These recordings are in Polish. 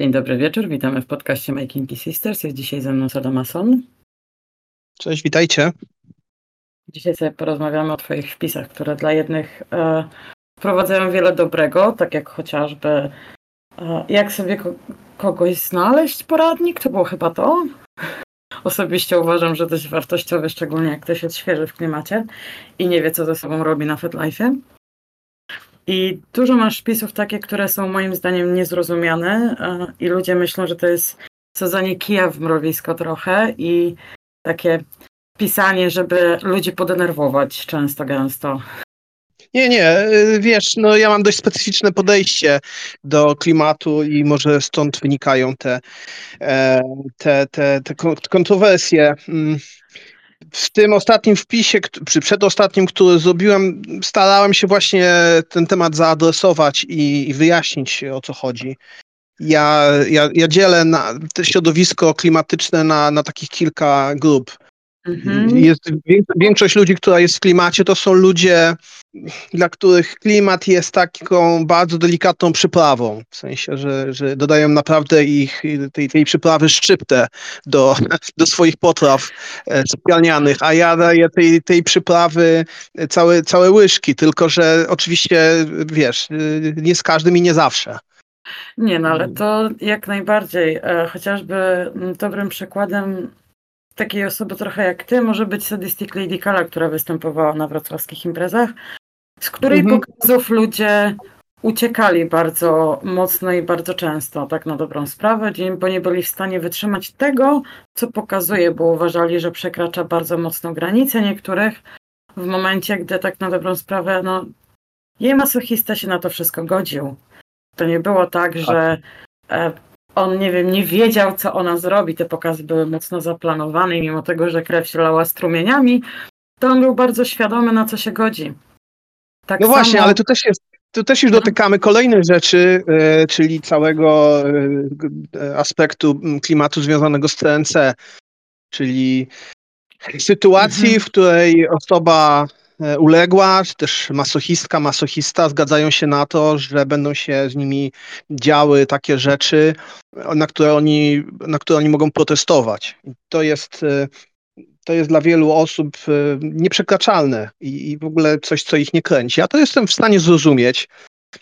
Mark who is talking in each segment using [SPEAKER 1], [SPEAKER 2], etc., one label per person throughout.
[SPEAKER 1] Dzień dobry wieczór, witamy w podcaście Making Sisters. Jest dzisiaj ze mną Sada Mason.
[SPEAKER 2] Cześć, witajcie.
[SPEAKER 1] Dzisiaj sobie porozmawiamy o Twoich wpisach, które dla jednych e, wprowadzają wiele dobrego, tak jak chociażby e, jak sobie ko kogoś znaleźć poradnik, to było chyba to. Osobiście uważam, że dość wartościowe, szczególnie jak ktoś jest świeży w klimacie i nie wie, co ze sobą robi na FetLife'ie. I dużo masz wpisów takie, które są moim zdaniem niezrozumiane e, i ludzie myślą, że to jest sadzanie kija w mrowisko trochę i takie pisanie, żeby ludzi podenerwować często, gęsto.
[SPEAKER 2] Nie, nie, y, wiesz, no ja mam dość specyficzne podejście do klimatu i może stąd wynikają te, e, te, te, te kontrowersje. W tym ostatnim wpisie, przy przedostatnim, który zrobiłem, starałem się właśnie ten temat zaadresować i, i wyjaśnić o co chodzi. Ja, ja, ja dzielę na, środowisko klimatyczne na, na takich kilka grup. Mhm. Jest, większość ludzi, która jest w klimacie, to są ludzie, dla których klimat jest taką bardzo delikatną przyprawą. W sensie, że, że dodają naprawdę ich tej, tej przyprawy szczyptę do, do swoich potraw e, specjalnianych, a ja daję tej, tej przyprawy całe, całe łyżki, tylko że oczywiście, wiesz, nie z każdym i nie zawsze.
[SPEAKER 1] Nie, no ale to jak najbardziej. E, chociażby dobrym przykładem takiej osoby trochę jak ty może być Sadistic Lady Kala, która występowała na wrocławskich imprezach, z której mhm. pokazów ludzie uciekali bardzo mocno i bardzo często, tak na dobrą sprawę, bo nie byli w stanie wytrzymać tego, co pokazuje, bo uważali, że przekracza bardzo mocno granice niektórych w momencie, gdy tak na dobrą sprawę, no jej masochista się na to wszystko godził. To nie było tak, tak. że e, on, nie wiem, nie wiedział, co ona zrobi. Te pokazy były mocno zaplanowane i mimo tego, że krew się lała strumieniami, to on był bardzo świadomy, na co się godzi.
[SPEAKER 2] Tak no samo... właśnie, ale tu też jest tu też już dotykamy kolejnej rzeczy, e, czyli całego e, aspektu klimatu związanego z CNC, czyli sytuacji, mhm. w której osoba E, uległa, czy też masochistka, masochista zgadzają się na to, że będą się z nimi działy takie rzeczy, na które oni, na które oni mogą protestować. To jest, e, to jest dla wielu osób e, nieprzekraczalne i, i w ogóle coś, co ich nie kręci. Ja to jestem w stanie zrozumieć.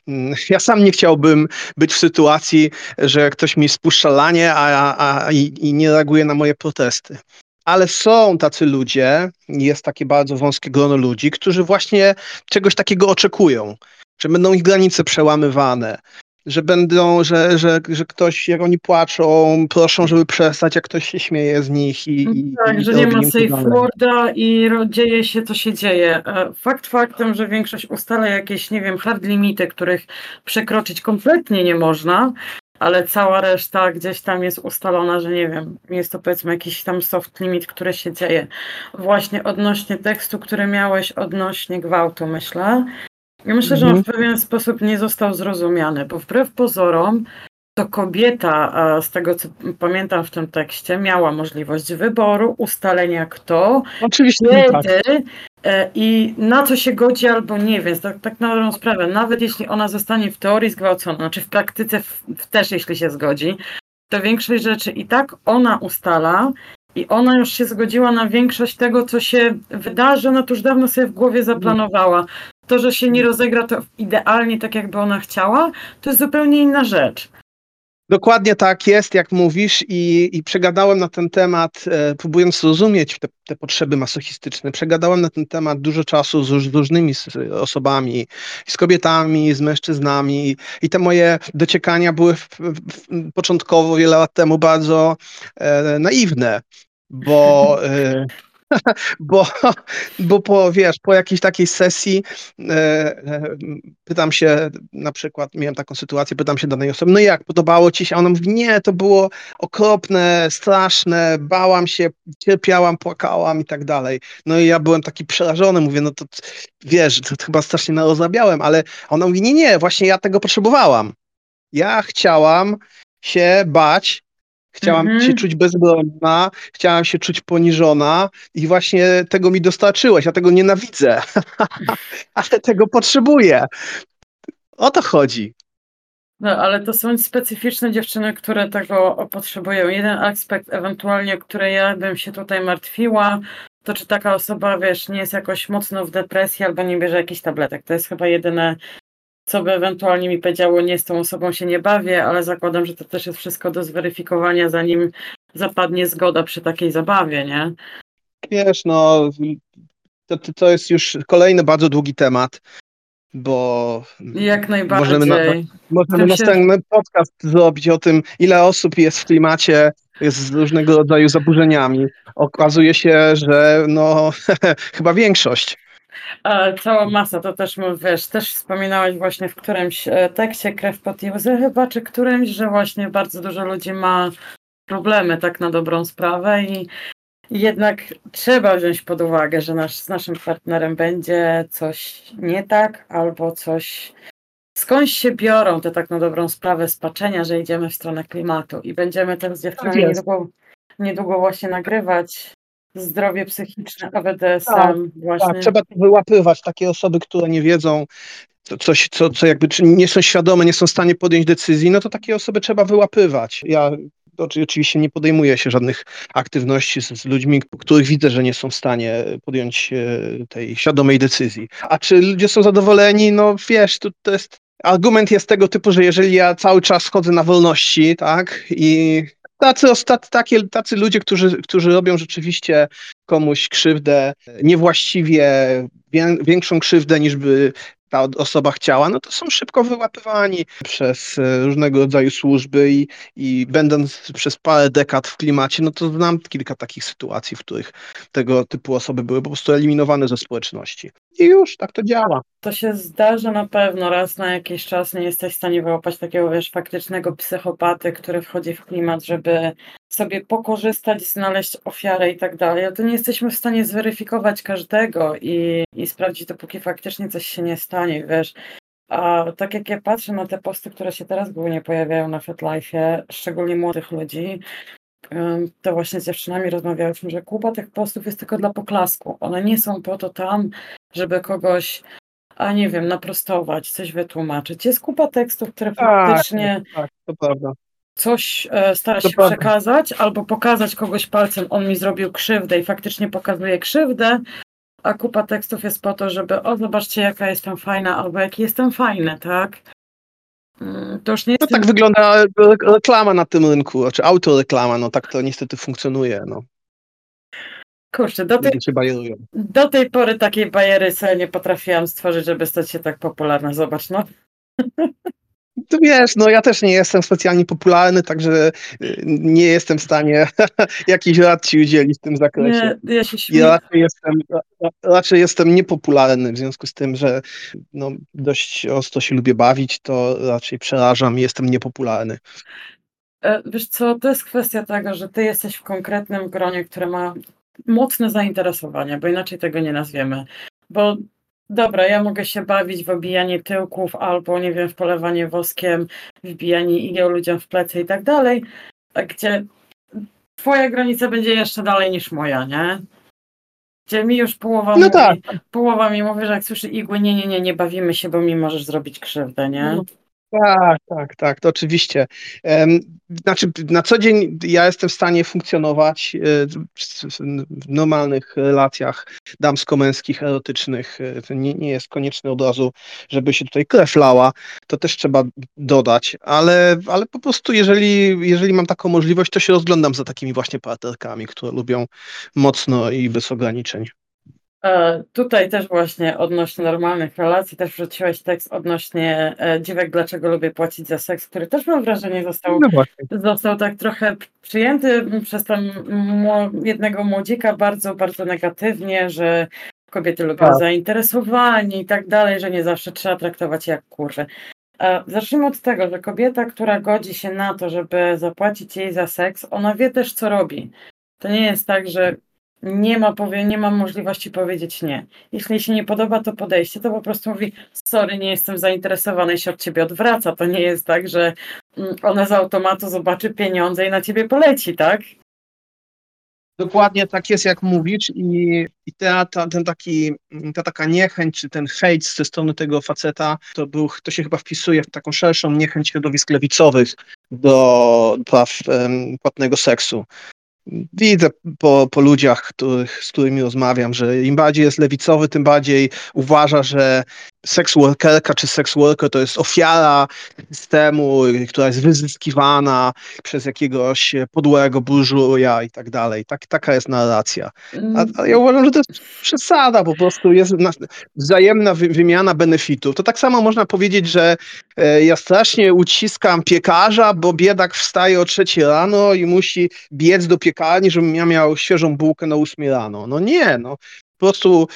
[SPEAKER 2] Mm, ja sam nie chciałbym być w sytuacji, że ktoś mi spuszcza lanie a, a, i, i nie reaguje na moje protesty ale są tacy ludzie, jest takie bardzo wąskie grono ludzi, którzy właśnie czegoś takiego oczekują, że będą ich granice przełamywane, że będą, że, że, że ktoś, jak oni płaczą, proszą, żeby przestać, jak ktoś się śmieje z nich. I, i
[SPEAKER 1] tak,
[SPEAKER 2] i
[SPEAKER 1] że nie ma safe worda i dzieje się, co się dzieje. E, fakt faktem, że większość ustala jakieś, nie wiem, hard limity, których przekroczyć kompletnie nie można, ale cała reszta gdzieś tam jest ustalona, że nie wiem, jest to powiedzmy jakiś tam soft limit, który się dzieje. Właśnie odnośnie tekstu, który miałeś odnośnie gwałtu, myślę. Ja myślę, że on w mhm. pewien sposób nie został zrozumiany, bo wbrew pozorom to kobieta, z tego co pamiętam w tym tekście, miała możliwość wyboru, ustalenia kto,
[SPEAKER 2] Oczywiście
[SPEAKER 1] kiedy tak. E, i na co się godzi albo nie, więc tak, tak na dobrą sprawę, nawet jeśli ona zostanie w teorii zgwałcona, znaczy w praktyce w, w też jeśli się zgodzi, to większość rzeczy i tak ona ustala i ona już się zgodziła na większość tego, co się wydarzy, ona to już dawno sobie w głowie zaplanowała. To, że się nie rozegra to idealnie tak, jakby ona chciała, to jest zupełnie inna rzecz.
[SPEAKER 2] Dokładnie tak jest, jak mówisz, i, i przegadałem na ten temat, e, próbując zrozumieć te, te, potrzeby masochistyczne. Przegadałem na ten temat dużo czasu z, z różnymi osobami, z kobietami, z mężczyznami, i te moje dociekania były w, w, początkowo, wiele lat temu, bardzo e, naiwne, bo. E, bo, bo po, wiesz, po jakiejś takiej sesji e, e, pytam się, na przykład miałem taką sytuację, pytam się danej osoby, no jak, podobało ci się? A ona mówi, nie, to było okropne, straszne, bałam się, cierpiałam, płakałam i tak dalej. No i ja byłem taki przerażony, mówię, no to wiesz, to chyba strasznie narozrabiałem, ale ona mówi, nie, nie, właśnie ja tego potrzebowałam. Ja chciałam się bać, Chciałam -hmm. się czuć bezbronna, chciałam się czuć poniżona i właśnie tego mi dostarczyłeś. Ja tego nienawidzę, ale tego potrzebuję. O to chodzi.
[SPEAKER 1] No, ale to są specyficzne dziewczyny, które tego potrzebują. Jeden aspekt ewentualnie, który ja bym się tutaj martwiła, to czy taka osoba, wiesz, nie jest jakoś mocno w depresji albo nie bierze jakichś tabletek. To jest chyba jedyne, co by ewentualnie mi powiedziało, nie z tą osobą się nie bawię, ale zakładam, że to też jest wszystko do zweryfikowania, zanim zapadnie zgoda przy takiej zabawie, nie?
[SPEAKER 2] Wiesz, no, to, to jest już kolejny bardzo długi temat bo
[SPEAKER 1] jak najbardziej.
[SPEAKER 2] Możemy, na, możemy następny się... podcast zrobić o tym, ile osób jest w klimacie, jest z różnego rodzaju zaburzeniami. Okazuje się, że no chyba większość.
[SPEAKER 1] A, cała masa, to też wiesz, też wspominałeś właśnie w którymś e, tekście Krew pod łzy chyba, czy którymś, że właśnie bardzo dużo ludzi ma problemy tak na dobrą sprawę i jednak trzeba wziąć pod uwagę, że nasz, z naszym partnerem będzie coś nie tak, albo coś. Skądś się biorą te tak na dobrą sprawę spaczenia, że idziemy w stronę klimatu i będziemy teraz z dziewczynami tak niedługo, niedługo właśnie nagrywać zdrowie psychiczne, AWDSM tak, właśnie.
[SPEAKER 2] Tak, trzeba wyłapywać takie osoby, które nie wiedzą, coś, co, co jakby nie są świadome, nie są w stanie podjąć decyzji, no to takie osoby trzeba wyłapywać. Ja oczywiście nie podejmuję się żadnych aktywności z, z, ludźmi, których widzę, że nie są w stanie podjąć e, tej świadomej decyzji. A czy ludzie są zadowoleni? No wiesz, to, to jest argument jest tego typu, że jeżeli ja cały czas chodzę na wolności, tak, i tacy, takie, tacy ludzie, którzy, którzy robią rzeczywiście komuś krzywdę, niewłaściwie większą krzywdę niż by ta osoba chciała, no to są szybko wyłapywani przez e, różnego rodzaju służby i, i będąc przez parę dekad w klimacie, no to znam kilka takich sytuacji, w których tego typu osoby były po prostu eliminowane ze społeczności. I już tak to działa.
[SPEAKER 1] To się zdarza na pewno. Raz na jakiś czas nie jesteś w stanie wyłapać takiego, wiesz, faktycznego psychopaty, który wchodzi w klimat, żeby sobie pokorzystać, znaleźć ofiarę i tak dalej. To nie jesteśmy w stanie zweryfikować każdego i, i sprawdzić, dopóki faktycznie coś się nie stanie, wiesz. A tak jak ja patrzę na te posty, które się teraz głównie pojawiają na FetLife, szczególnie młodych ludzi, to właśnie z dziewczynami rozmawialiśmy, że kupa tych postów jest tylko dla poklasku. One nie są po to tam, żeby kogoś, a nie wiem, naprostować, coś wytłumaczyć. Jest kupa tekstów, które tak, faktycznie
[SPEAKER 2] tak, to prawda.
[SPEAKER 1] Coś e, stara się przekazać, albo pokazać kogoś palcem, on mi zrobił krzywdę i faktycznie pokazuje krzywdę, a kupa tekstów jest po to, żeby o, zobaczcie jaka jestem fajna, albo jaki jestem fajny, tak?
[SPEAKER 2] Mm, to już nie no tak wygląda reklama na tym rynku, znaczy autoreklama, no tak to niestety funkcjonuje, no.
[SPEAKER 1] Kurczę, do tej, do tej pory takiej bajery sobie nie potrafiłam stworzyć, żeby stać się tak popularna. Zobacz, no.
[SPEAKER 2] To wiesz, no ja też nie jestem specjalnie popularny, także y, nie jestem w stanie jakichś rad ci udzielić w tym zakresie.
[SPEAKER 1] Nie, ja się śmieję.
[SPEAKER 2] Ja raczej jestem, raczej jestem niepopularny, w związku z tym, że no, dość ostro się lubię bawić, to raczej przerażam i jestem niepopularny.
[SPEAKER 1] E, wiesz co, to jest kwestia tego, że ty jesteś w konkretnym gronie, które ma mocne zainteresowanie, bo inaczej tego nie nazwiemy. Bo Dobra, ja mogę się bawić w obijanie tyłków albo, nie wiem, w polewanie woskiem, wbijanie igieł ludziom w plecy i tak dalej, gdzie twoja granica będzie jeszcze dalej niż moja, nie? Gdzie mi już połowa, no mówi, tak. połowa mi mówi, że jak słyszy igły, nie, nie, nie, nie bawimy się, bo mi możesz zrobić krzywdę, nie? No.
[SPEAKER 2] Tak, tak, tak, to oczywiście. Znaczy, na co dzień ja jestem w stanie funkcjonować e, w normalnych relacjach damsko-męskich, erotycznych. E, nie, nie jest konieczne od razu, żeby się tutaj krew lała. To też trzeba dodać, ale, ale po prostu, jeżeli, jeżeli mam taką możliwość, to się rozglądam za takimi właśnie partnerkami, które lubią mocno i bez ograniczeń.
[SPEAKER 1] E, tutaj też właśnie odnośnie normalnych relacji, też wrzuciłeś tekst odnośnie e, dziwek, dlaczego lubię płacić za seks, który też mam wrażenie został, no został tak trochę przyjęty przez tam jednego młodzika bardzo, bardzo negatywnie, że kobiety lubią tak. zainteresowanie i tak dalej, że nie zawsze trzeba traktować jak kurwy. E, zacznijmy od tego, że kobieta, która godzi się na to, żeby zapłacić jej za seks, ona wie też, co robi. To nie jest tak, że nie ma, powie, nie ma możliwości powiedzieć nie. Jeśli się nie podoba to podejście, to po prostu mówi sorry, nie jestem zainteresowany i się od ciebie odwraca. To nie jest tak, że mm, ona z automatu zobaczy pieniądze i na ciebie poleci, tak?
[SPEAKER 2] Dokładnie tak jest, jak mówisz i, i ta, ta, ten taki, ta taka niechęć, czy ten hejt ze strony tego faceta, to, był, to się chyba wpisuje w taką szerszą niechęć środowisk lewicowych do praw um, płatnego seksu widzę po, po ludziach, których, z którymi rozmawiam, że im bardziej jest lewicowy, tym bardziej uważa, że seks workerka czy seks worker to jest ofiara systemu, która jest wyzyskiwana przez jakiegoś podłego burżuja i tak dalej. Tak, taka jest narracja. A, a, ja uważam, że to jest przesada, po prostu jest wzajemna wy, wymiana benefitów. To tak samo można powiedzieć, że e, ja strasznie uciskam piekarza, bo biedak wstaje o trzeciej rano i musi biec do piekarni, żebym ja miał świeżą bułkę na ósmej rano. No nie, no po prostu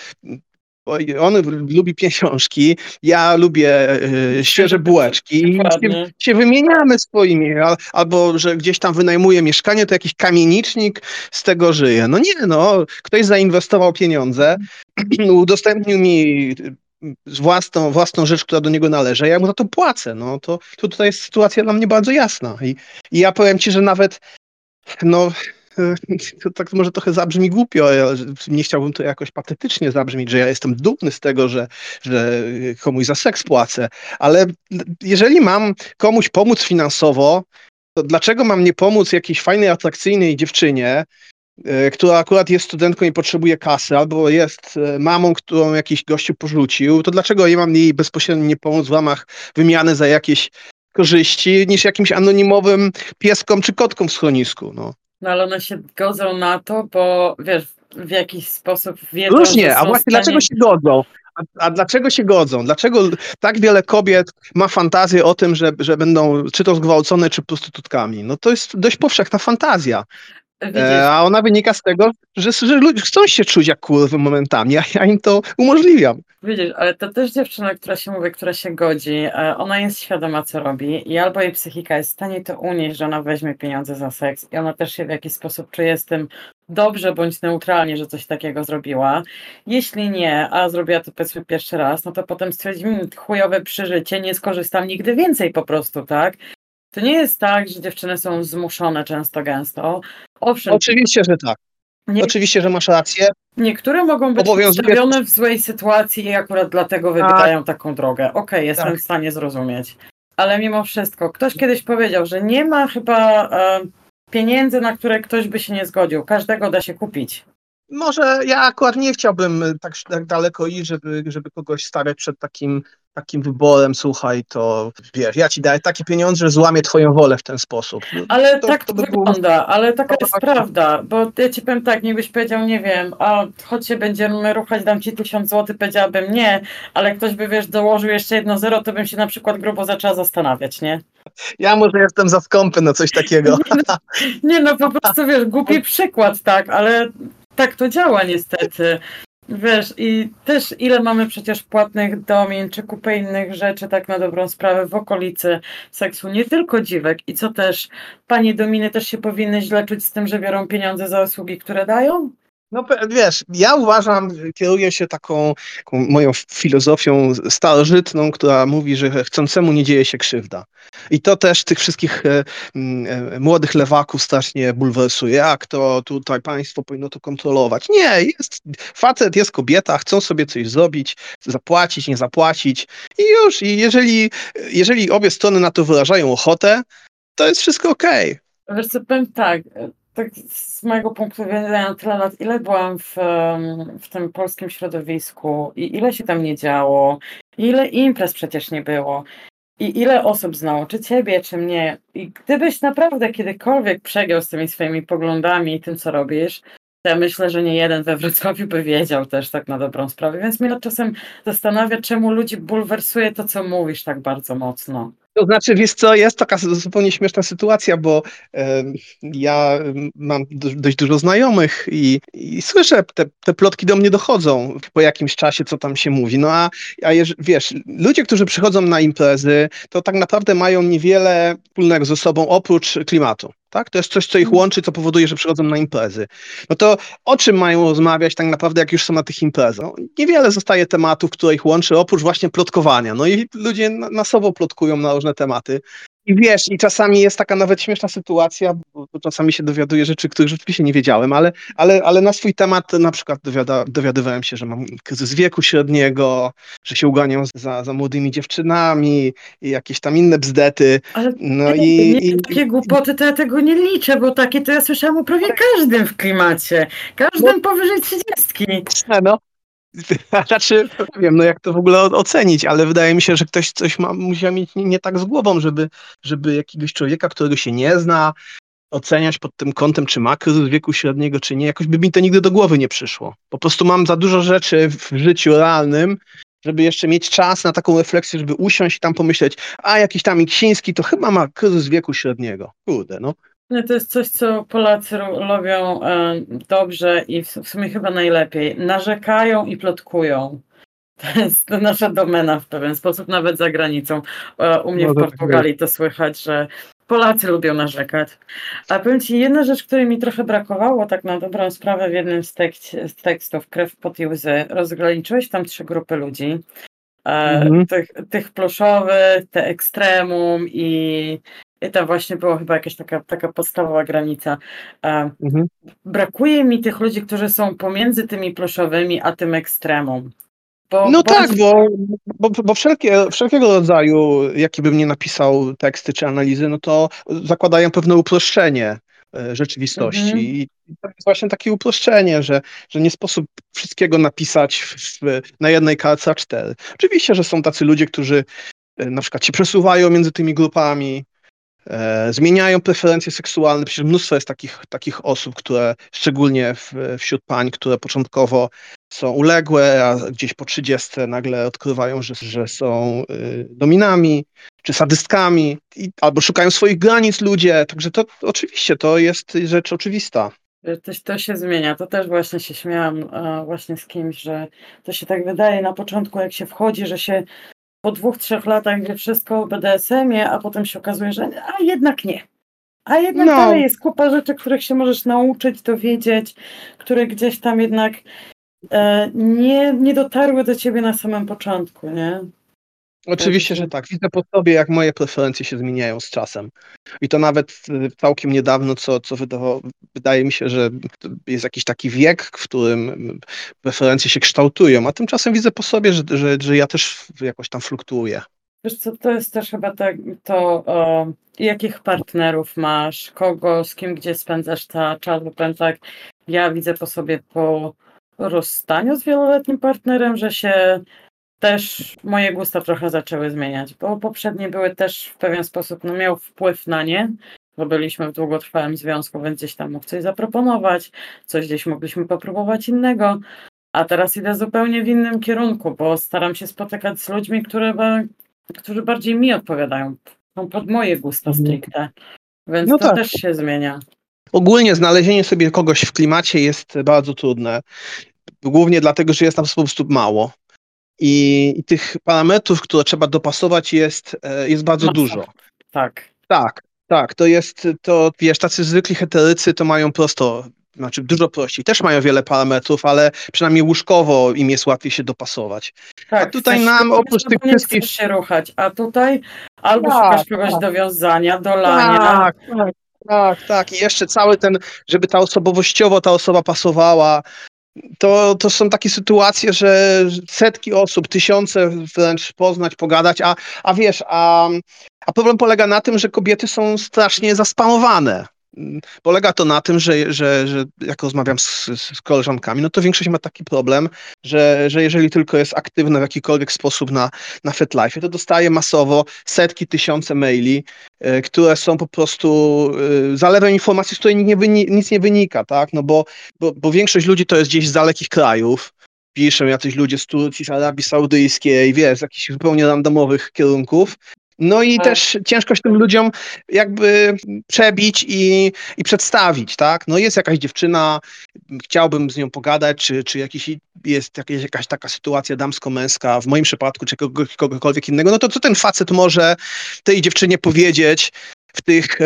[SPEAKER 2] on lubi pieniążki, ja lubię y, świeże bułeczki i się, się, wymieniamy swoimi, albo że gdzieś tam wynajmuje mieszkanie, to jakiś kamienicznik z tego żyje. No nie, no, ktoś zainwestował pieniądze, udostępnił mi własną, własną rzecz, która do niego należy, ja mu za to płacę. No to, to tutaj jest sytuacja dla mnie bardzo jasna. I, i ja powiem ci, że nawet no to tak może trochę zabrzmi głupio, nie chciałbym to jakoś patetycznie zabrzmieć, że ja jestem dumny z tego, że, że komuś za seks płacę, ale jeżeli mam komuś pomóc finansowo, to dlaczego mam nie pomóc jakiejś fajnej, atrakcyjnej dziewczynie, e, która akurat jest studentką i potrzebuje kasy, albo jest e, mamą, którą jakiś gościu porzucił, to dlaczego ja mam jej bezpośrednio nie pomóc w ramach wymiany za jakieś korzyści niż jakimś anonimowym pieskom czy kotkom w schronisku? No.
[SPEAKER 1] No ale one się godzą na to, bo wiesz, w jakiś sposób wiedzą,
[SPEAKER 2] Różnie, a właśnie stanie... dlaczego się godzą? A, a, dlaczego się godzą? Dlaczego tak wiele kobiet ma fantazję o tym, że, że będą czy to zgwałcone, czy prostytutkami? No to jest dość powszechna fantazja. E, a ona wynika z tego, że, że ludzie chcą się czuć jak kurwy momentami, a ja im to umożliwiam.
[SPEAKER 1] Widzisz, ale to też dziewczyna, która się mówi, która się godzi, e, ona jest świadoma, co robi i albo jej psychika jest w stanie to unieść, że ona weźmie pieniądze za seks i ona też się w jakiś sposób czuje z tym dobrze bądź neutralnie, że coś takiego zrobiła. Jeśli nie, a zrobiła to powiedzmy pierwszy raz, no to potem stwierdzi, mmm, chujowe przeżycie, nie skorzystam nigdy więcej po prostu, tak? To nie jest tak, że dziewczyny są zmuszone często gęsto. Owszem.
[SPEAKER 2] Oczywiście, że tak. Nie... Oczywiście, że masz rację.
[SPEAKER 1] Niektóre mogą być postawione w złej sytuacji i akurat dlatego wybierają taką drogę. Okej, okay, jestem tak. w stanie zrozumieć. Ale mimo wszystko, ktoś kiedyś powiedział, że nie ma chyba e, pieniędzy, na które ktoś by się nie zgodził. Każdego da się kupić.
[SPEAKER 2] Może ja akurat nie chciałbym tak, tak daleko iść, żeby, żeby kogoś stawiać przed takim takim wyborem, słuchaj, to wiesz, ja ci daję takie pieniądze, że złamię twoją wolę w ten sposób.
[SPEAKER 1] No, ale to, tak to, to wygląda, było... ale taka jest prawda, bo ja ci powiem tak, byś powiedział, nie wiem, a choć się będziemy ruchać, dam ci tysiąc złotych, powiedziałabym nie, ale ktoś by, wiesz, dołożył jeszcze jedno zero, to bym się na przykład grubo zaczęła zastanawiać, nie?
[SPEAKER 2] Ja może jestem za skąpy na coś takiego.
[SPEAKER 1] nie, no, nie no, po prostu, wiesz, głupi przykład, tak, ale tak to działa niestety. Wiesz, i też ile mamy przecież płatnych domin, czy kupę innych rzeczy, tak na dobrą sprawę, w okolicy seksu, nie tylko dziwek. I co też, panie dominy też się powinny źle czuć z tym, że biorą pieniądze za usługi, które dają?
[SPEAKER 2] No wiesz, ja uważam, kieruję się taką, moją filozofią starożytną, która mówi, że chcącemu nie dzieje się krzywda. I to też tych wszystkich e, e, młodych lewaków strasznie bulwersuje. Jak to tutaj państwo powinno to kontrolować? Nie, jest facet, jest kobieta, chcą sobie coś zrobić, zapłacić, nie zapłacić i już. I jeżeli, jeżeli obie strony na to wyrażają ochotę, to jest wszystko okej.
[SPEAKER 1] Okay. Wiesz powiem tak, tak z mojego punktu widzenia tyle lat, ile byłam w, w tym polskim środowisku i ile się tam nie działo, ile imprez przecież nie było i ile osób znało, czy ciebie, czy mnie. I gdybyś naprawdę kiedykolwiek przegiął z tymi swoimi poglądami i tym, co robisz, ja myślę, że nie jeden we Wrocławiu by wiedział też tak na dobrą sprawę. Więc mnie czasem zastanawia, czemu ludzi bulwersuje to, co mówisz tak bardzo mocno.
[SPEAKER 2] To znaczy, wiesz co, jest taka zupełnie śmieszna sytuacja, bo ja mam dość dużo znajomych i, i słyszę, te, te, plotki do mnie dochodzą po jakimś czasie, co tam się mówi. No a, a jeż, wiesz, ludzie, którzy przychodzą na imprezy, to tak naprawdę mają niewiele wspólnego ze sobą oprócz klimatu. Tak? To jest coś, co ich mhm. łączy, co powoduje, że przychodzą na imprezy. No to o czym mają rozmawiać tak naprawdę, jak już są na tych imprezach? No, niewiele zostaje tematów, które ich łączy, oprócz właśnie plotkowania. No i ludzie na, na sobą plotkują na różne tematy. I wiesz, i czasami jest taka nawet śmieszna sytuacja, bo, bo czasami się dowiaduję rzeczy, których rzeczywiście nie wiedziałem, ale, ale, ale na swój temat na przykład dowiada, dowiadywałem się, że mam kryzys wieku średniego, że się uganiam za, za młodymi dziewczynami i jakieś tam inne bzdety.
[SPEAKER 1] Ale no i, nie, i, takie głupoty to ja tego nie liczę, bo takie to ja słyszałam o prawie każdym w klimacie. Każdym no, powyżej trzydziestki.
[SPEAKER 2] No, znaczy, nie wiem, no jak to w ogóle ocenić, ale wydaje mi się, że ktoś coś ma, musiał mieć nie, nie tak z głową, żeby, żeby jakiegoś człowieka, którego się nie zna, oceniać pod tym kątem, czy ma kryzys wieku średniego, czy nie. Jakoś by mi to nigdy do głowy nie przyszło. Po prostu mam za dużo rzeczy w życiu realnym, żeby jeszcze mieć czas na taką refleksję, żeby usiąść i tam pomyśleć, a jakiś tam Iksiński to chyba ma kryzys wieku średniego. Kurde, no.
[SPEAKER 1] No to jest coś, co Polacy robią e, dobrze i w sumie chyba najlepiej. Narzekają i plotkują. To jest nasza domena w pewien sposób, nawet za granicą. E, u mnie no w tak Portugalii to słychać, że Polacy lubią narzekać. A powiem Ci, jedna rzecz, której mi trochę brakowało, tak na dobrą sprawę w jednym z, z tekstów, Krew, pot i łzy, rozgraniczyłeś tam trzy grupy ludzi. E, mhm. Tych, tych ploszowych, te ekstremum i i to właśnie była chyba jakaś taka, taka podstawowa granica. Mhm. Brakuje mi tych ludzi, którzy są pomiędzy tymi pluszowymi a tym ekstremum.
[SPEAKER 2] Bo, no bo... tak, bo, bo, bo wszelkie, wszelkiego rodzaju, jaki bym nie napisał teksty czy analizy, no to zakładają pewne uproszczenie e, rzeczywistości. Mhm. I to jest właśnie takie uproszczenie, że, że nie sposób wszystkiego napisać w, na jednej kartce A4. Oczywiście, że są tacy ludzie, którzy e, na przykład się przesuwają między tymi grupami, E, zmieniają preferencje seksualne. Przecież mnóstwo jest takich, takich osób, które szczególnie w, wśród pań, które początkowo są uległe, a gdzieś po 30 nagle odkrywają, że, że są y, dominami czy sadystkami, i, albo szukają swoich granic ludzie. Także to oczywiście to jest rzecz oczywista.
[SPEAKER 1] To, to się zmienia. To też właśnie się śmiałam właśnie z kimś, że to się tak wydaje na początku, jak się wchodzi, że się po dwóch, trzech latach wie wszystko o BDSM-ie, a potem się okazuje, że a jednak nie. A jednak no. dalej jest kupa rzeczy, których się możesz nauczyć, dowiedzieć, które gdzieś tam jednak e, nie, nie dotarły do ciebie na samym początku, nie?
[SPEAKER 2] Oczywiście, że tak. Widzę po sobie, jak moje preferencje się zmieniają z czasem. I to nawet y, całkiem niedawno, co, co wydawało, wydaje mi się, że jest jakiś taki wiek, w którym preferencje się kształtują, a tymczasem widzę po sobie, że, że, że ja też jakoś tam fluktuuję.
[SPEAKER 1] Wiesz co, to jest też chyba tak, to o, jakich partnerów masz, kogo, z kim, gdzie spędzasz ta czas, bo powiem tak, ja widzę po sobie po rozstaniu z wieloletnim partnerem, że się też moje gusta trochę zaczęły zmieniać, bo poprzednie były też w pewien sposób, no miał wpływ na nie, bo byliśmy w długotrwałym związku, więc gdzieś tam mógł coś zaproponować, coś gdzieś mogliśmy popróbować innego, a teraz idę zupełnie w innym kierunku, bo staram się spotykać z ludźmi, które, którzy bardziej mi odpowiadają, są pod moje gusta mhm. stricte, więc no to tak. też się zmienia.
[SPEAKER 2] Ogólnie znalezienie sobie kogoś w klimacie jest bardzo trudne. Głównie dlatego, że jest tam po prostu mało. I, i tych parametrów, które trzeba dopasować jest, e, jest bardzo Masa. dużo.
[SPEAKER 1] Tak.
[SPEAKER 2] Tak, tak. To jest, to wiesz, tacy zwykli heterycy to mają prosto, znaczy dużo prościej. Też mają wiele parametrów, ale przynajmniej łóżkowo im jest łatwiej się dopasować.
[SPEAKER 1] Tak, a tutaj nam oprócz tych wszystkich... się ruchać, a tutaj albo tak, szukasz kogoś tak. do wiązania, do lania.
[SPEAKER 2] Tak, tak. Tak, tak. I jeszcze cały ten, żeby ta osobowościowo ta osoba pasowała, to, to są takie sytuacje, że setki osób, tysiące wręcz poznać, pogadać, a, a wiesz, a, a problem polega na tym, że kobiety są strasznie zaspamowane. Polega to na tym, że, że, że jak rozmawiam z, z koleżankami, no to większość ma taki problem, że, że jeżeli tylko jest aktywna w jakikolwiek sposób na, na FetLife, to dostaje masowo setki, tysiące maili, y, które są po prostu y, informacji, z której nie nic nie wynika, tak? No bo, bo, bo większość ludzi to jest gdzieś z dalekich krajów, piszą jacyś ludzie z Turcji, z Arabii Saudyjskiej, wiesz, z jakichś zupełnie randomowych kierunków no i tak. też ciężko się tym ludziom jakby przebić i, i przedstawić, tak? No jest jakaś dziewczyna, chciałbym z nią pogadać, czy, czy jakiś, jest jakaś, jakaś taka sytuacja damsko-męska, w moim przypadku, czy kogokolwiek innego, no to co ten facet może tej dziewczynie powiedzieć, w tych,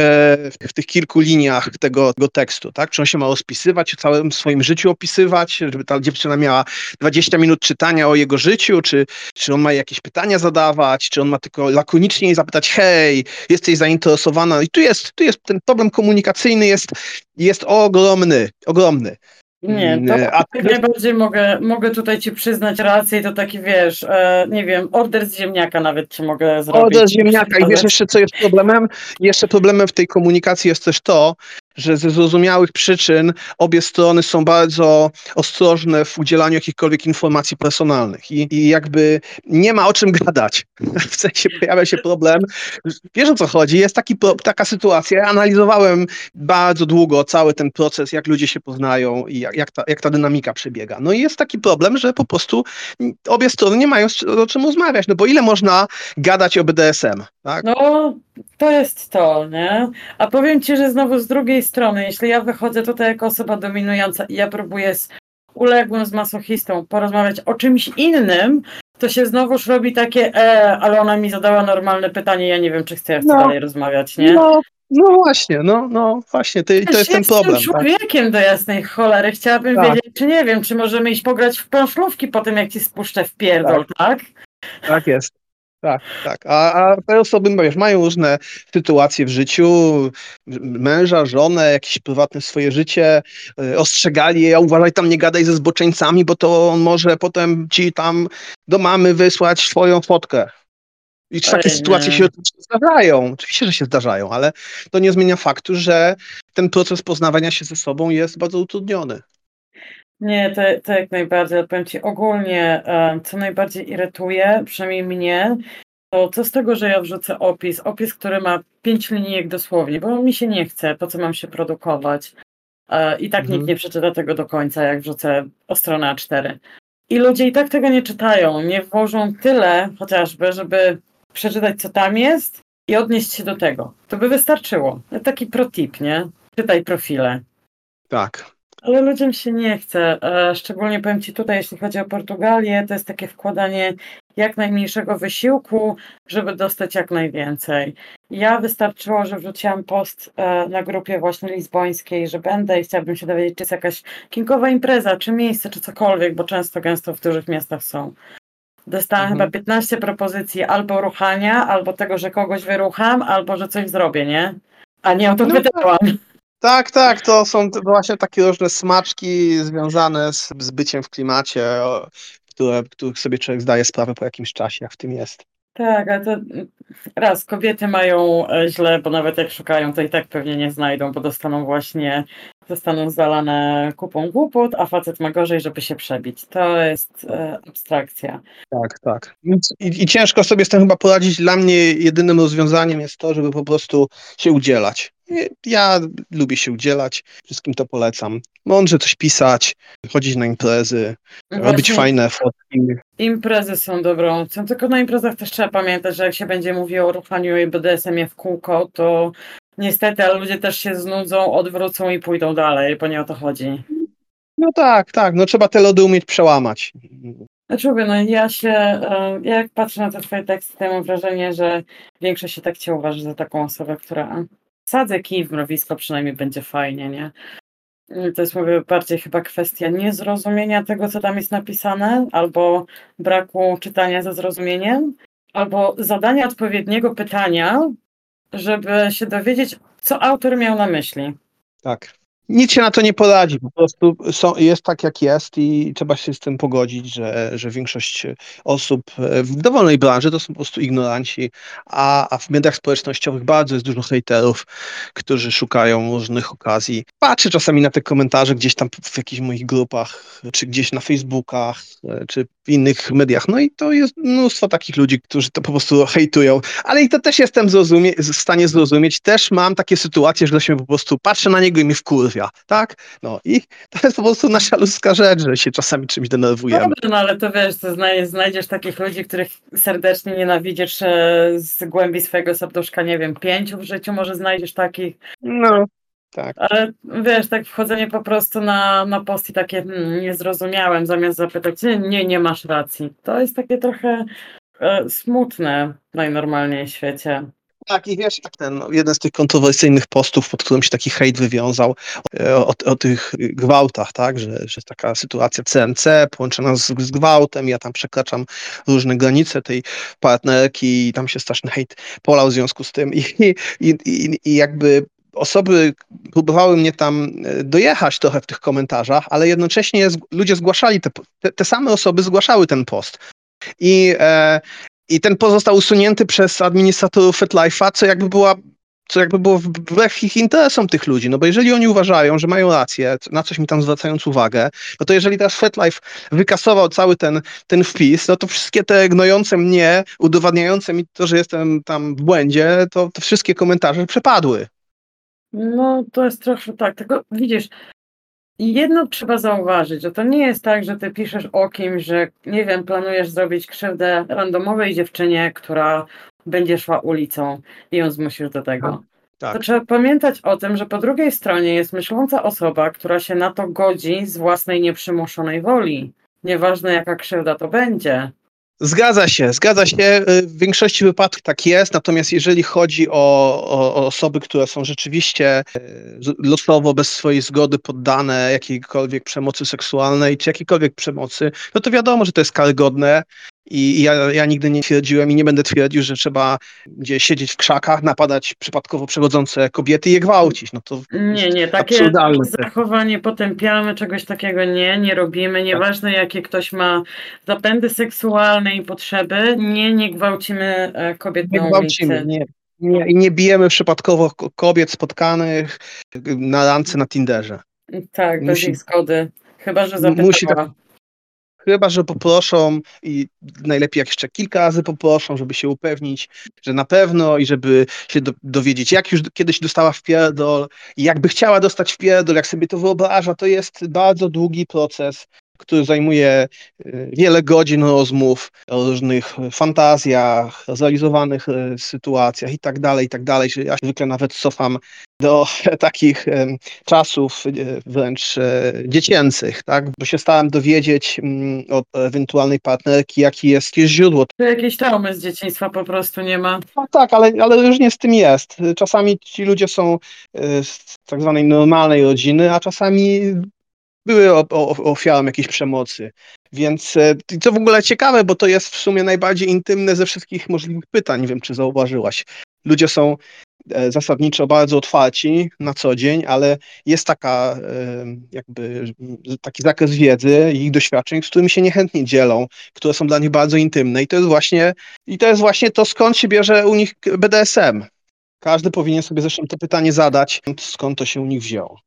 [SPEAKER 2] w tych kilku liniach tego, tego tekstu, tak? Czy on się ma rozpisywać, o całym swoim życiu opisywać, żeby ta dziewczyna miała 20 minut czytania o jego życiu, czy, czy on ma jakieś pytania zadawać, czy on ma tylko lakonicznie zapytać, hej, jesteś zainteresowana? I tu jest, tu jest ten problem komunikacyjny jest, jest ogromny, ogromny.
[SPEAKER 1] Nie, to A ty... najbardziej mogę, mogę tutaj ci przyznać rację, to taki wiesz, e, nie wiem, order z ziemniaka nawet ci mogę zrobić.
[SPEAKER 2] Order z ziemniaka i wiesz jeszcze co jest problemem? Jeszcze problemem w tej komunikacji jest też to, że ze zrozumiałych przyczyn obie strony są bardzo ostrożne w udzielaniu jakichkolwiek informacji personalnych i, i jakby nie ma o czym gadać. W sensie pojawia się problem. Wiesz o co chodzi? Jest taki, taka sytuacja. Ja analizowałem bardzo długo cały ten proces, jak ludzie się poznają i jak, jak, ta, jak ta dynamika przebiega. No i jest taki problem, że po prostu obie strony nie mają o czym rozmawiać, no bo ile można gadać o BDSM? Tak?
[SPEAKER 1] No, to jest to, nie? A powiem ci, że znowu z drugiej strony, jeśli ja wychodzę tutaj jako osoba dominująca i ja próbuję z uległym, z masochistą porozmawiać o czymś innym, to się znowuż robi takie, e, ale ona mi zadała normalne pytanie, ja nie wiem, czy chcę, ja chcę no, dalej rozmawiać, nie?
[SPEAKER 2] No, no właśnie, no, no właśnie, to, to jest ten problem.
[SPEAKER 1] Jestem tak? człowiekiem tak? do jasnej cholery, chciałabym tak. wiedzieć, czy nie wiem, czy możemy iść pograć w planszówki po tym, jak ci spuszczę w pierdol, tak? Tak,
[SPEAKER 2] tak jest. Tak, tak. A, a te osoby, wiesz, mają różne sytuacje w życiu, męża, żonę, jakieś prywatne swoje życie, y, ostrzegali je, uważaj tam, nie gadaj ze zboczeńcami, bo to on może potem ci tam do mamy wysłać swoją fotkę. I takie Ej, sytuacje nie. się zdarzają. Oczywiście, że się zdarzają, ale to nie zmienia faktu, że ten proces poznawania się ze sobą jest bardzo utrudniony.
[SPEAKER 1] Nie, to, to jak najbardziej. Powiem Ci ogólnie, co najbardziej irytuje, przynajmniej mnie, to co z tego, że ja wrzucę opis, opis, który ma pięć linijek dosłownie, bo mi się nie chce, po co mam się produkować. E, I tak mhm. nikt nie przeczyta tego do końca, jak wrzucę o stronę A4. I ludzie i tak tego nie czytają, nie włożą tyle chociażby, żeby przeczytać, co tam jest i odnieść się do tego. To by wystarczyło. Taki protip, nie? Czytaj profile.
[SPEAKER 2] Tak.
[SPEAKER 1] Ale ludziom się nie chce. E, szczególnie powiem Ci tutaj, jeśli chodzi o Portugalię, to jest takie wkładanie jak najmniejszego wysiłku, żeby dostać jak najwięcej. Ja wystarczyło, że wrzuciłam post e, na grupie właśnie lizbońskiej, że będę i chciałabym się dowiedzieć, czy jest jakaś kinkowa impreza, czy miejsce, czy cokolwiek, bo często gęsto w dużych miastach są. Dostałam mhm. chyba 15 propozycji albo ruchania, albo tego, że kogoś wyrucham, albo że coś zrobię, nie? A nie o to no pytałam. Tak.
[SPEAKER 2] Tak, tak, to są właśnie takie różne smaczki związane z, z byciem w klimacie, które, których sobie człowiek zdaje sprawę po jakimś czasie, jak w tym jest.
[SPEAKER 1] Tak, ale to raz, kobiety mają e, źle, bo nawet jak szukają, to i tak pewnie nie znajdą, bo dostaną właśnie, zostaną zalane kupą głupot, a facet ma gorzej, żeby się przebić. To jest e, abstrakcja.
[SPEAKER 2] Tak, tak. I, I, ciężko sobie z tym chyba poradzić. Dla mnie jedynym rozwiązaniem jest to, żeby po prostu się udzielać. Ja lubię się udzielać, wszystkim to polecam. Mądrze coś pisać, chodzić na imprezy, Właśnie. robić fajne fotki.
[SPEAKER 1] Imprezy są dobrą opcją, tylko na imprezach też trzeba pamiętać, że jak się będzie mówiło o ruchaniu i BDSM-ie w kółko, to niestety ale ludzie też się znudzą, odwrócą i pójdą dalej, bo nie o to chodzi.
[SPEAKER 2] No tak, tak, no trzeba te lody umieć przełamać.
[SPEAKER 1] Znaczy mówię, no ja się, e, jak patrzę na te twoje teksty, to mam wrażenie, że większość się tak cię uważa za taką osobę, która Sadzę kij w mrowisko, przynajmniej będzie fajnie, nie? To jest mówię bardziej chyba kwestia niezrozumienia tego, co tam jest napisane, albo braku czytania ze zrozumieniem, albo zadania odpowiedniego pytania, żeby się dowiedzieć, co autor miał na myśli.
[SPEAKER 2] Tak. Nic się na to nie poradzi, po prostu są, jest tak jak jest i trzeba się z tym pogodzić, że, że większość osób w dowolnej branży to są po prostu ignoranci, a, a w mediach społecznościowych bardzo jest dużo hejterów, którzy szukają różnych okazji. Patrzę czasami na te komentarze gdzieś tam w jakichś moich grupach, czy gdzieś na Facebookach, czy w innych mediach, no i to jest mnóstwo takich ludzi, którzy to po prostu hejtują, ale i to też jestem w stanie zrozumieć, też mam takie sytuacje, że się po prostu patrzę na niego i mi wkur tak? No i to jest po prostu nasza ludzka rzecz, że się czasami czymś denerwujemy.
[SPEAKER 1] Dobrze, no ale to wiesz, to znajdziesz takich ludzi, których serdecznie nienawidzisz e, z głębi swojego serduszka, nie wiem, pięciu w życiu może znajdziesz takich.
[SPEAKER 2] No, tak.
[SPEAKER 1] Ale wiesz, tak wchodzenie po prostu na, na post i takie hmm, nie zrozumiałem, zamiast zapytać, nie, nie masz racji. To jest takie trochę e, smutne najnormalniej w świecie.
[SPEAKER 2] Tak, i wiesz, ten, no, jeden z tych kontrowersyjnych postów, pod którym się taki hejt wywiązał, e, o, o tych gwałtach, tak, że, że taka sytuacja CNC połączona z, z gwałtem, ja tam przekraczam różne granice tej partnerki i tam się straszny hejt polał w związku z tym i, i, i, i jakby osoby próbowały mnie tam e, dojechać trochę w tych komentarzach, ale jednocześnie ludzie zgłaszali, te, te, te same osoby zgłaszały ten post. I, e, I ten post został usunięty przez administratorów FetLife'a, co jakby była co jakby było wbrew ich interesom tych ludzi, no bo jeżeli oni uważają, że mają rację, na coś mi tam zwracając uwagę, no to jeżeli teraz FetLife wykasował cały ten, ten wpis, no to wszystkie te gnojące mnie, udowadniające mi to, że jestem tam w błędzie, to, to wszystkie komentarze przepadły.
[SPEAKER 1] No to jest trochę tak, tylko widzisz, jedno trzeba zauważyć, że to nie jest tak, że ty piszesz o kimś, że nie wiem, planujesz zrobić krzywdę randomowej dziewczynie, która będzie szła ulicą i ją zmusisz do tego. Tak. To trzeba pamiętać o tym, że po drugiej stronie jest myśląca osoba, która się na to godzi z własnej nieprzymuszonej woli. Nieważne jaka krzywda to będzie.
[SPEAKER 2] Zgadza się, zgadza się. Y, w większości wypadków tak jest, natomiast jeżeli chodzi o, o, o, osoby, które są rzeczywiście y, losowo, bez swojej zgody poddane jakiejkolwiek przemocy seksualnej czy jakiejkolwiek przemocy, no to wiadomo, że to jest karygodne i ja, ja nigdy nie twierdziłem i nie będę twierdził, że trzeba gdzieś siedzieć w krzakach, napadać przypadkowo przechodzące kobiety i je gwałcić. No to
[SPEAKER 1] nie, nie, takie zachowanie potępiamy, czegoś takiego nie, nie robimy. Tak. Nieważne jakie ktoś ma zapędy seksualne i potrzeby, nie, nie gwałcimy e, kobiet nie na gwałcimy, ulicy.
[SPEAKER 2] Nie. Nie, I nie bijemy przypadkowo kobiet spotkanych na randce na Tinderze.
[SPEAKER 1] Tak, bez ich zgody. Chyba, że zapytała. Musi tak,
[SPEAKER 2] Chyba, że poproszą i najlepiej jak jeszcze kilka razy poproszą, żeby się upewnić, że na pewno i żeby się do, dowiedzieć, jak już kiedyś dostała w pierdol i jakby chciała dostać w pierdol, jak sobie to wyobraża, to jest bardzo długi proces, który zajmuje y, wiele godzin rozmów o różnych fantazjach, zrealizowanych y, sytuacjach i tak dalej, i tak dalej. Ja zwykle nawet cofam do takich czasów y, wręcz dziecięcych, tak? bo się starałem dowiedzieć mm, od ewentualnej partnerki, jaki jest, jest źródło.
[SPEAKER 1] To jakieś traumy z dzieciństwa po prostu nie ma.
[SPEAKER 2] No tak, ale, ale różnie z tym jest. Czasami ci ludzie są z tak zwanej normalnej rodziny, a czasami były ofiarą jakiejś przemocy. Więc e, co w ogóle ciekawe, bo to jest w sumie najbardziej intymne ze wszystkich możliwych pytań. Nie wiem, czy zauważyłaś. Ludzie są e, zasadniczo bardzo otwarci na co dzień, ale jest taka e, jakby taki zakres wiedzy i ich doświadczeń, z którymi się niechętnie dzielą, które są dla nich bardzo intymne i to jest właśnie i to jest właśnie to skąd się bierze u nich BDSM. Każdy powinien sobie zresztą to pytanie zadać, skąd to się u nich wzięło.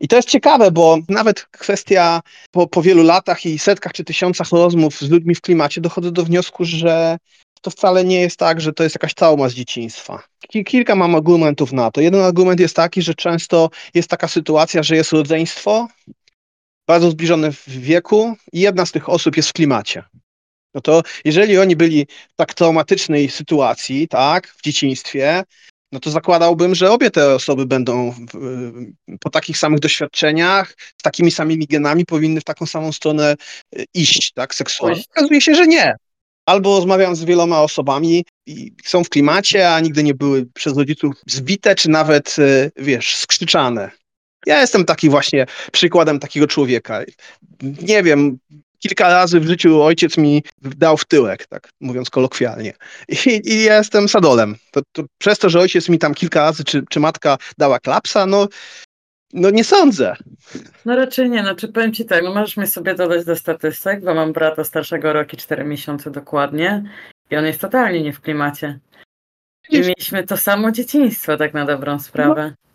[SPEAKER 2] I to jest ciekawe, bo nawet kwestia po, po wielu latach i setkach czy tysiącach rozmów z ludźmi w klimacie dochodzę do wniosku, że to wcale nie jest tak, że to jest jakaś trauma z dzieciństwa. Kilka mam argumentów na to. Jeden argument jest taki, że często jest taka sytuacja, że jest rodzeństwo bardzo zbliżone w wieku i jedna z tych osób jest w klimacie. No to jeżeli oni byli w tak traumatycznej sytuacji, tak, w dzieciństwie, no to zakładałbym, że obie te osoby będą po takich samych doświadczeniach, z takimi samymi genami powinny w taką samą stronę e, iść, tak, seksualnie. Okazuje się, że nie. Albo rozmawiam z wieloma osobami i są w klimacie, a nigdy nie były przez rodziców zbite, czy nawet, e, wiesz, skrzyczane. Ja jestem taki właśnie przykładem takiego człowieka. Nie wiem, kilka razy w życiu ojciec mi dał w tyłek, tak mówiąc kolokwialnie. I, i ja jestem sadolem. To, to przez to, że ojciec mi tam kilka razy, czy, czy matka dała klapsa, no, no nie sądzę.
[SPEAKER 1] No raczej nie, znaczy powiem ci tak, no możesz mi sobie dodać do statystyk, bo mam brata starszego roku 4 miesiące dokładnie i on jest totalnie nie w klimacie. I mieliśmy to samo dzieciństwo, tak na dobrą sprawę.
[SPEAKER 2] No,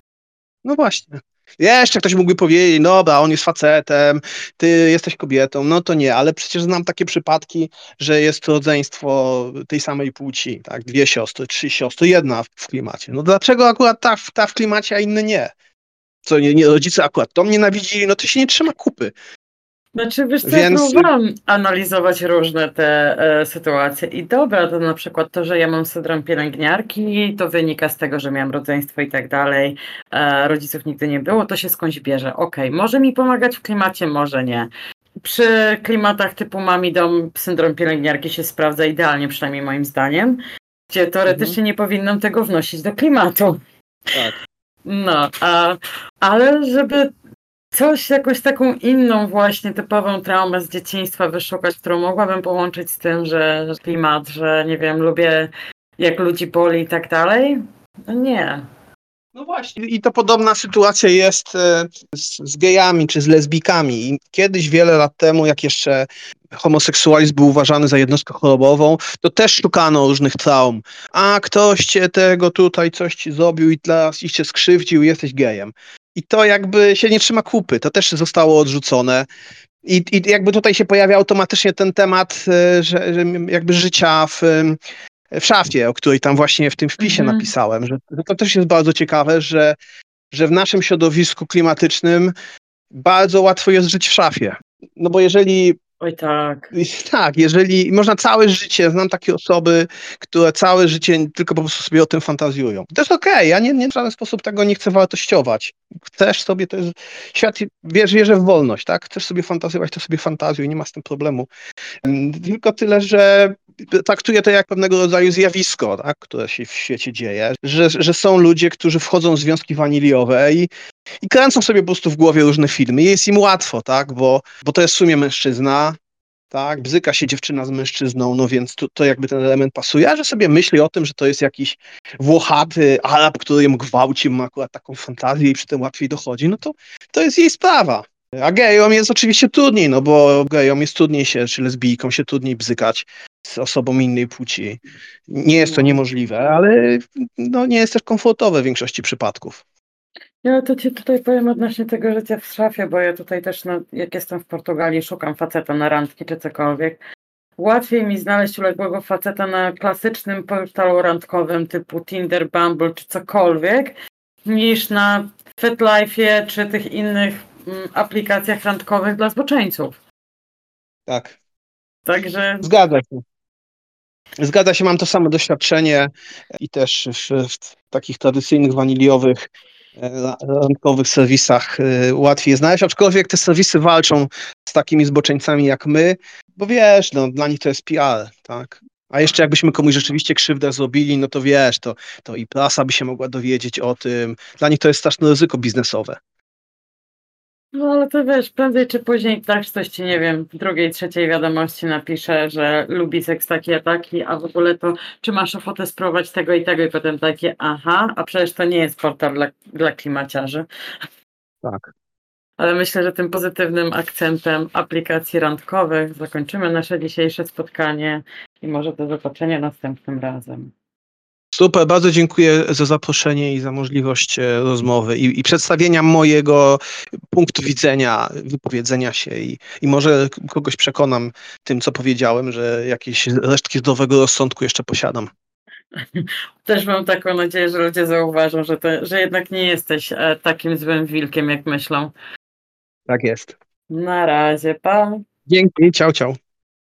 [SPEAKER 2] no właśnie. Jeszcze ktoś mógłby powiedzieć, no on jest facetem, ty jesteś kobietą, no to nie, ale przecież znam takie przypadki, że jest rodzeństwo tej samej płci, tak, dwie siostry, trzy siostry, jedna w klimacie. No dlaczego akurat ta, ta w klimacie, a inny nie? Co, nie, nie rodzice akurat to nienawidzili, no to się nie trzyma kupy.
[SPEAKER 1] Znaczy, wiesz co, Więc... ja próbowałam analizować różne te e, sytuacje i dobra, to na przykład to, że ja mam syndrom pielęgniarki, to wynika z tego, że miałam rodzeństwo i tak dalej, e, rodziców nigdy nie było, to się skądś bierze. Okej, okay. może mi pomagać w klimacie, może nie. Przy klimatach typu mami dom syndrom pielęgniarki się sprawdza idealnie, przynajmniej moim zdaniem. gdzie teoretycznie mhm. nie powinnam tego wnosić do klimatu.
[SPEAKER 2] Tak.
[SPEAKER 1] No, a, ale żeby coś, jakąś taką inną właśnie typową traumę z dzieciństwa wyszukać, którą mogłabym połączyć z tym, że, klimat, że nie wiem, lubię jak ludzi boli i tak dalej. No nie.
[SPEAKER 2] No właśnie, i to podobna sytuacja jest e, z, z gejami czy z lesbikami. Kiedyś, wiele lat temu, jak jeszcze homoseksualizm był uważany za jednostkę chorobową, to też szukano różnych traum. A ktoś cię tego tutaj coś ci zrobił i teraz ich cię skrzywdził, jesteś gejem. I to jakby się nie trzyma kupy, to też zostało odrzucone. I, I jakby tutaj się pojawia automatycznie ten temat, e, że, że jakby życia w, w szafie, o której tam właśnie w tym wpisie mhm. napisałem, że, że to też jest bardzo ciekawe, że, że w naszym środowisku klimatycznym bardzo łatwo jest żyć w szafie. No bo jeżeli
[SPEAKER 1] Oj tak.
[SPEAKER 2] Tak, jeżeli można całe życie, znam takie osoby, które całe życie tylko po prostu sobie o tym fantazjują. To jest okej, okay. ja nie, nie, w żaden sposób tego nie chcę wartościować. Chcesz sobie, to jest, świat, wiesz, wierzę w wolność, tak? Chcesz sobie fantazjować, to sobie fantazjuj, nie ma z tym problemu. Tylko tyle, że traktuję to jak pewnego rodzaju zjawisko, tak? które się w świecie dzieje, że, że są ludzie, którzy wchodzą w związki waniliowe i i kręcą sobie po prostu w głowie różne filmy. Jest im łatwo, tak, bo, bo to jest w sumie mężczyzna, tak, bzyka się dziewczyna z mężczyzną, no więc to, to jakby ten element pasuje, a że sobie myśli o tym, że to jest jakiś włochaty Arab, który ją gwałci, ma akurat taką fantazję i przy tym łatwiej dochodzi, no to, to jest jej sprawa. A gejom jest oczywiście trudniej, no bo gejom jest trudniej się, czy lesbijkom się trudniej bzykać z osobą innej płci. Nie jest to niemożliwe, ale no, nie jest też komfortowe w większości przypadków.
[SPEAKER 1] Ja to ci tutaj powiem odnośnie tego życia w szafie, bo ja tutaj też, no, jak jestem w Portugalii, szukam faceta na randki czy cokolwiek. Łatwiej mi znaleźć uległego faceta na klasycznym portalu randkowym typu Tinder, Bumble czy cokolwiek, niż na FetLife'ie czy tych innych mm, aplikacjach randkowych dla zboczeńców.
[SPEAKER 2] Tak.
[SPEAKER 1] Także.
[SPEAKER 2] Zgadza się. Zgadza się, mam to samo doświadczenie i też w, w takich tradycyjnych waniliowych randkowych serwisach y, łatwiej znaleźć, aczkolwiek te serwisy walczą z takimi zboczeńcami jak my, bo wiesz, no, dla nich to jest PR, tak? A jeszcze jakbyśmy komuś rzeczywiście krzywdę zrobili, no to wiesz, to, to i prasa by się mogła dowiedzieć o tym. Dla nich to jest straszne ryzyko biznesowe.
[SPEAKER 1] No ale to wiesz, prędzej czy później tak coś ci, nie wiem, w drugiej, trzeciej wiadomości napisze, że lubi seks taki a taki, a w ogóle to czy masz ochotę spróbować tego i tego i potem takie aha, a przecież to nie jest portal dla, dla klimaciarzy.
[SPEAKER 2] Tak.
[SPEAKER 1] Ale myślę, że tym pozytywnym akcentem aplikacji randkowych zakończymy nasze dzisiejsze spotkanie i może do zobaczenia następnym razem.
[SPEAKER 2] Super, bardzo dziękuję za zaproszenie i za możliwość e, rozmowy i, i przedstawienia mojego punktu widzenia, wypowiedzenia się i, i może kogoś przekonam tym, co powiedziałem, że jakieś resztki zdrowego rozsądku jeszcze posiadam.
[SPEAKER 1] Też mam taką nadzieję, że ludzie zauważą, że, to, że jednak nie jesteś e, takim złym wilkiem, jak myślą.
[SPEAKER 2] Tak jest.
[SPEAKER 1] Na razie, pa.
[SPEAKER 2] Dzięki, ciao, ciao.